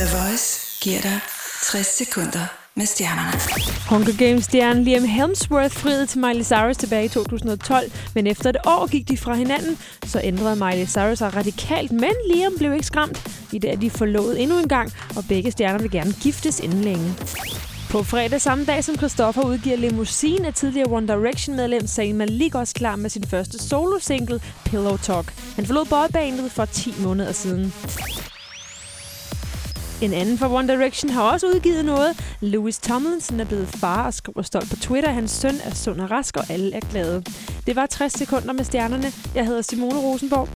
The Voice giver dig 60 sekunder med stjernerne. Hunger Games-stjernen Liam Hemsworth friede til Miley Cyrus tilbage i 2012, men efter et år gik de fra hinanden, så ændrede Miley Cyrus sig radikalt, men Liam blev ikke skræmt. I dag er de forlovet endnu en gang, og begge stjerner vil gerne giftes inden længe. På fredag samme dag som Christoffer udgiver Limousine, er tidligere One Direction-medlem Zayn Malik også klar med sin første solo-single, Pillow Talk. Han forlod boybandet for 10 måneder siden. En anden fra One Direction har også udgivet noget. Louis Tomlinson er blevet far og skriver stolt på Twitter, hans søn er sund og rask, og alle er glade. Det var 60 sekunder med stjernerne. Jeg hedder Simone Rosenborg.